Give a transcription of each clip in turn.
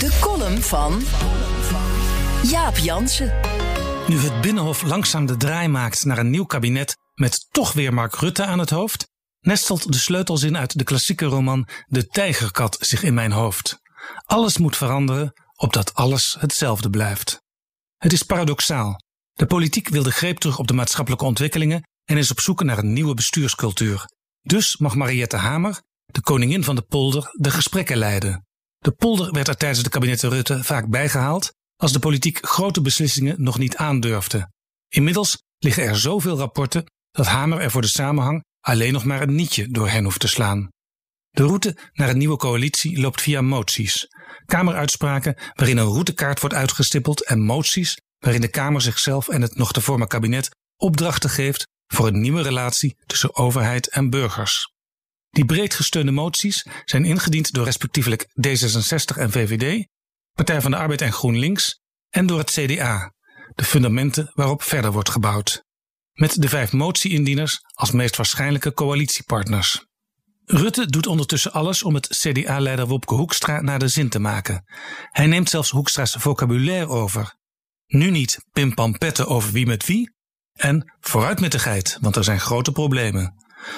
De column van Jaap Jansen. Nu het Binnenhof langzaam de draai maakt naar een nieuw kabinet met toch weer Mark Rutte aan het hoofd, nestelt de sleutelzin uit de klassieke roman De Tijgerkat zich in mijn hoofd. Alles moet veranderen, opdat alles hetzelfde blijft. Het is paradoxaal. De politiek wil de greep terug op de maatschappelijke ontwikkelingen en is op zoek naar een nieuwe bestuurscultuur. Dus mag Mariette Hamer, de koningin van de polder, de gesprekken leiden. De polder werd er tijdens de kabinetten Rutte vaak bijgehaald als de politiek grote beslissingen nog niet aandurfde. Inmiddels liggen er zoveel rapporten dat Hamer er voor de samenhang alleen nog maar een nietje door hen hoeft te slaan. De route naar een nieuwe coalitie loopt via moties. Kameruitspraken waarin een routekaart wordt uitgestippeld en moties waarin de Kamer zichzelf en het nog te vormen kabinet opdrachten geeft voor een nieuwe relatie tussen overheid en burgers. Die breed gesteunde moties zijn ingediend door respectievelijk D66 en VVD, Partij van de Arbeid en GroenLinks en door het CDA, de fundamenten waarop verder wordt gebouwd. Met de vijf motie-indieners als meest waarschijnlijke coalitiepartners. Rutte doet ondertussen alles om het CDA-leider Wopke Hoekstra naar de zin te maken. Hij neemt zelfs Hoekstra's vocabulaire over. Nu niet pimpampetten over wie met wie en vooruit met de geit, want er zijn grote problemen.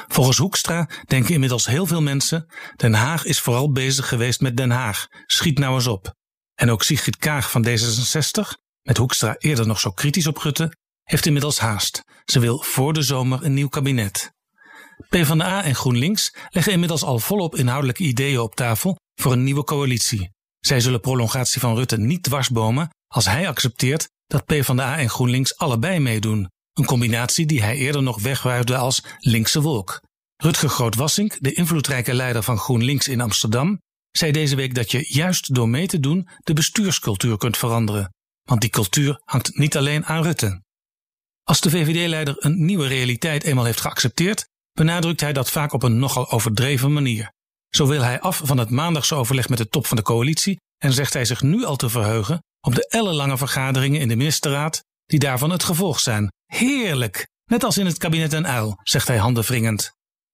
Volgens Hoekstra denken inmiddels heel veel mensen: Den Haag is vooral bezig geweest met Den Haag. Schiet nou eens op. En ook Sigrid Kaag van D66, met Hoekstra eerder nog zo kritisch op Rutte, heeft inmiddels haast. Ze wil voor de zomer een nieuw kabinet. PvdA en GroenLinks leggen inmiddels al volop inhoudelijke ideeën op tafel voor een nieuwe coalitie. Zij zullen prolongatie van Rutte niet dwarsbomen als hij accepteert dat PvdA en GroenLinks allebei meedoen. Een combinatie die hij eerder nog wegwuifde als linkse wolk. Rutger Groot-Wassink, de invloedrijke leider van GroenLinks in Amsterdam, zei deze week dat je juist door mee te doen de bestuurscultuur kunt veranderen. Want die cultuur hangt niet alleen aan Rutte. Als de VVD-leider een nieuwe realiteit eenmaal heeft geaccepteerd, benadrukt hij dat vaak op een nogal overdreven manier. Zo wil hij af van het maandagse overleg met de top van de coalitie en zegt hij zich nu al te verheugen op de ellenlange vergaderingen in de ministerraad die daarvan het gevolg zijn. Heerlijk! Net als in het kabinet Den Uil, zegt hij handenwringend.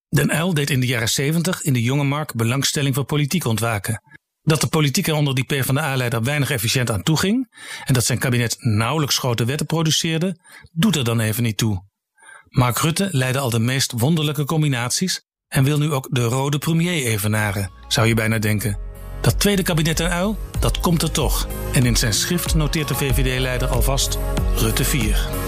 Den Uil deed in de jaren 70 in de jonge markt belangstelling voor politiek ontwaken. Dat de politiek er onder die PvdA-leider weinig efficiënt aan toeging en dat zijn kabinet nauwelijks grote wetten produceerde, doet er dan even niet toe. Mark Rutte leidde al de meest wonderlijke combinaties en wil nu ook de rode premier evenaren, zou je bijna denken. Dat tweede kabinet Den Uil, dat komt er toch. En in zijn schrift noteert de VVD-leider alvast Rutte 4.